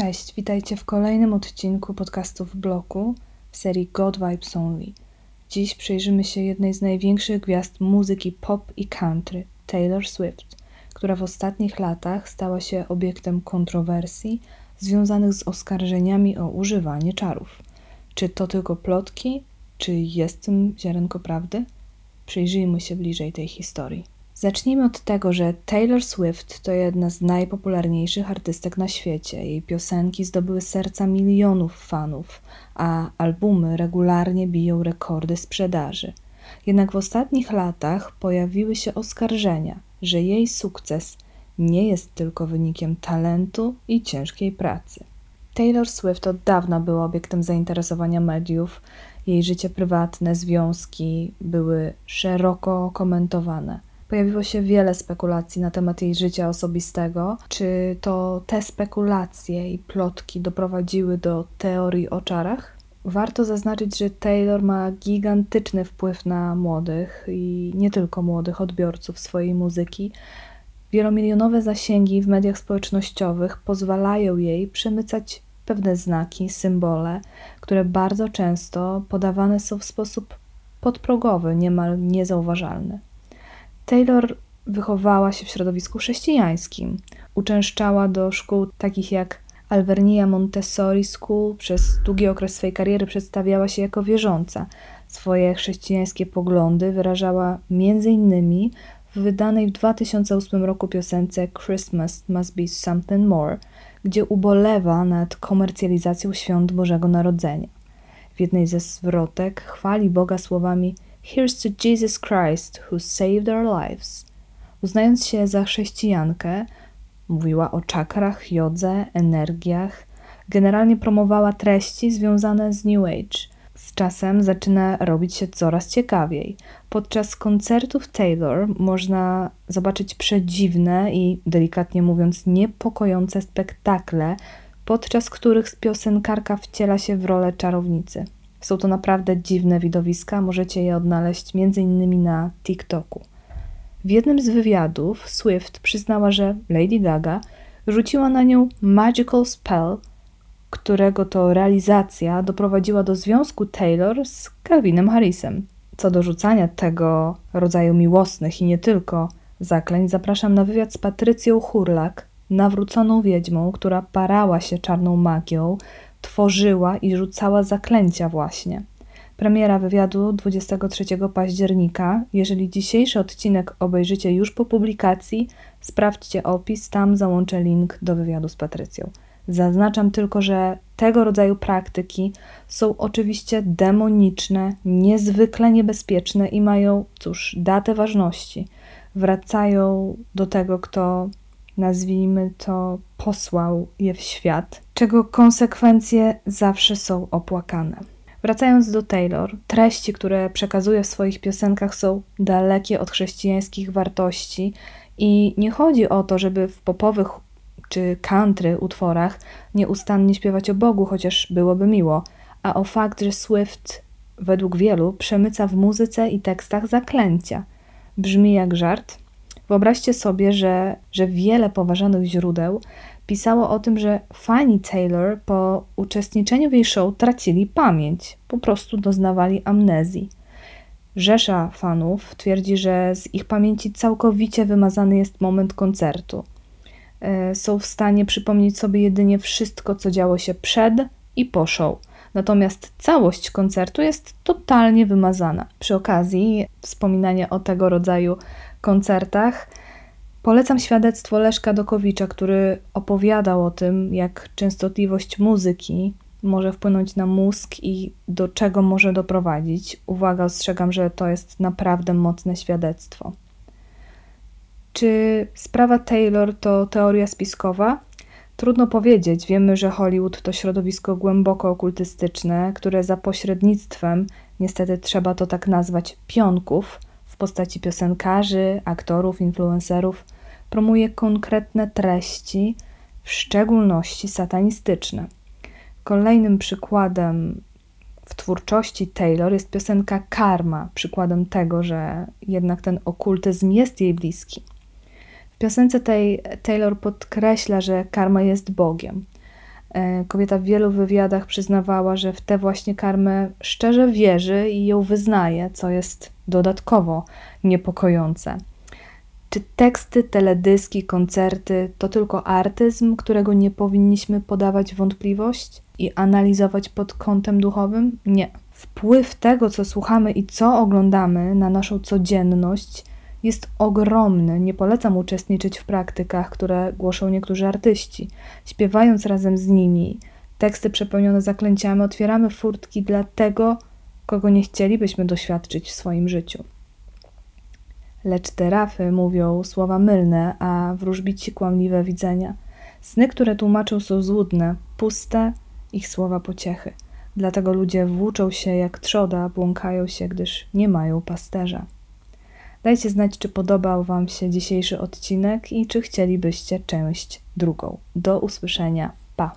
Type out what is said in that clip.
Cześć, witajcie w kolejnym odcinku podcastu w bloku w serii God Vibes Only. Dziś przyjrzymy się jednej z największych gwiazd muzyki pop i country, Taylor Swift, która w ostatnich latach stała się obiektem kontrowersji związanych z oskarżeniami o używanie czarów. Czy to tylko plotki, czy jest w tym ziarenko prawdy? Przyjrzyjmy się bliżej tej historii. Zacznijmy od tego, że Taylor Swift to jedna z najpopularniejszych artystek na świecie. Jej piosenki zdobyły serca milionów fanów, a albumy regularnie biją rekordy sprzedaży. Jednak w ostatnich latach pojawiły się oskarżenia, że jej sukces nie jest tylko wynikiem talentu i ciężkiej pracy. Taylor Swift od dawna była obiektem zainteresowania mediów. Jej życie prywatne, związki były szeroko komentowane. Pojawiło się wiele spekulacji na temat jej życia osobistego. Czy to te spekulacje i plotki doprowadziły do teorii o czarach? Warto zaznaczyć, że Taylor ma gigantyczny wpływ na młodych i nie tylko młodych odbiorców swojej muzyki. Wielomilionowe zasięgi w mediach społecznościowych pozwalają jej przemycać pewne znaki, symbole, które bardzo często podawane są w sposób podprogowy, niemal niezauważalny. Taylor wychowała się w środowisku chrześcijańskim. Uczęszczała do szkół takich jak Alvernia Montessori School. Przez długi okres swojej kariery przedstawiała się jako wierząca. Swoje chrześcijańskie poglądy wyrażała m.in. w wydanej w 2008 roku piosence Christmas Must Be Something More, gdzie ubolewa nad komercjalizacją świąt Bożego Narodzenia. W jednej ze zwrotek chwali Boga słowami – Here's to Jesus Christ, who saved our lives. Uznając się za chrześcijankę, mówiła o czakrach, jodze, energiach, generalnie promowała treści związane z New Age. Z czasem zaczyna robić się coraz ciekawiej. Podczas koncertów Taylor można zobaczyć przedziwne i, delikatnie mówiąc, niepokojące spektakle, podczas których piosenkarka wciela się w rolę czarownicy. Są to naprawdę dziwne widowiska, możecie je odnaleźć m.in. na TikToku. W jednym z wywiadów Swift przyznała, że Lady Gaga rzuciła na nią magical spell, którego to realizacja doprowadziła do związku Taylor z Calvinem Harrisem. Co do rzucania tego rodzaju miłosnych i nie tylko zaklęć, zapraszam na wywiad z Patrycją Hurlak, nawróconą wiedźmą, która parała się czarną magią, tworzyła i rzucała zaklęcia właśnie. Premiera wywiadu 23 października. Jeżeli dzisiejszy odcinek obejrzycie już po publikacji, sprawdźcie opis, tam załączę link do wywiadu z Patrycją. Zaznaczam tylko, że tego rodzaju praktyki są oczywiście demoniczne, niezwykle niebezpieczne i mają, cóż, datę ważności. Wracają do tego, kto nazwijmy to, posłał je w świat, czego konsekwencje zawsze są opłakane. Wracając do Taylor, treści, które przekazuje w swoich piosenkach są dalekie od chrześcijańskich wartości i nie chodzi o to, żeby w popowych czy country utworach nieustannie śpiewać o Bogu, chociaż byłoby miło, a o fakt, że Swift według wielu przemyca w muzyce i tekstach zaklęcia. Brzmi jak żart, Wyobraźcie sobie, że, że wiele poważanych źródeł pisało o tym, że fani Taylor po uczestniczeniu w jej show tracili pamięć, po prostu doznawali amnezji. Rzesza fanów twierdzi, że z ich pamięci całkowicie wymazany jest moment koncertu. E, są w stanie przypomnieć sobie jedynie wszystko, co działo się przed i po show. Natomiast całość koncertu jest totalnie wymazana. Przy okazji wspominania o tego rodzaju koncertach. Polecam świadectwo Leszka Dokowicza, który opowiadał o tym, jak częstotliwość muzyki może wpłynąć na mózg i do czego może doprowadzić. Uwaga, ostrzegam, że to jest naprawdę mocne świadectwo. Czy sprawa Taylor to teoria spiskowa? Trudno powiedzieć. Wiemy, że Hollywood to środowisko głęboko okultystyczne, które za pośrednictwem, niestety trzeba to tak nazwać, pionków, postaci piosenkarzy, aktorów, influencerów promuje konkretne treści, w szczególności satanistyczne. Kolejnym przykładem w twórczości Taylor jest piosenka Karma, przykładem tego, że jednak ten okultyzm jest jej bliski. W piosence tej Taylor podkreśla, że karma jest Bogiem. E, kobieta w wielu wywiadach przyznawała, że w tę właśnie karmę szczerze wierzy i ją wyznaje, co jest dodatkowo niepokojące. Czy teksty, teledyski, koncerty to tylko artyzm, którego nie powinniśmy podawać wątpliwość i analizować pod kątem duchowym? Nie. Wpływ tego, co słuchamy i co oglądamy na naszą codzienność jest ogromny. Nie polecam uczestniczyć w praktykach, które głoszą niektórzy artyści. Śpiewając razem z nimi teksty przepełnione zaklęciami, otwieramy furtki dla tego, kogo nie chcielibyśmy doświadczyć w swoim życiu. Lecz te rafy mówią słowa mylne, a wróżbici kłamliwe widzenia. Sny, które tłumaczą, są złudne, puste, ich słowa pociechy. Dlatego ludzie włóczą się jak trzoda, błąkają się, gdyż nie mają pasterza. Dajcie znać, czy podobał Wam się dzisiejszy odcinek i czy chcielibyście część drugą. Do usłyszenia. Pa!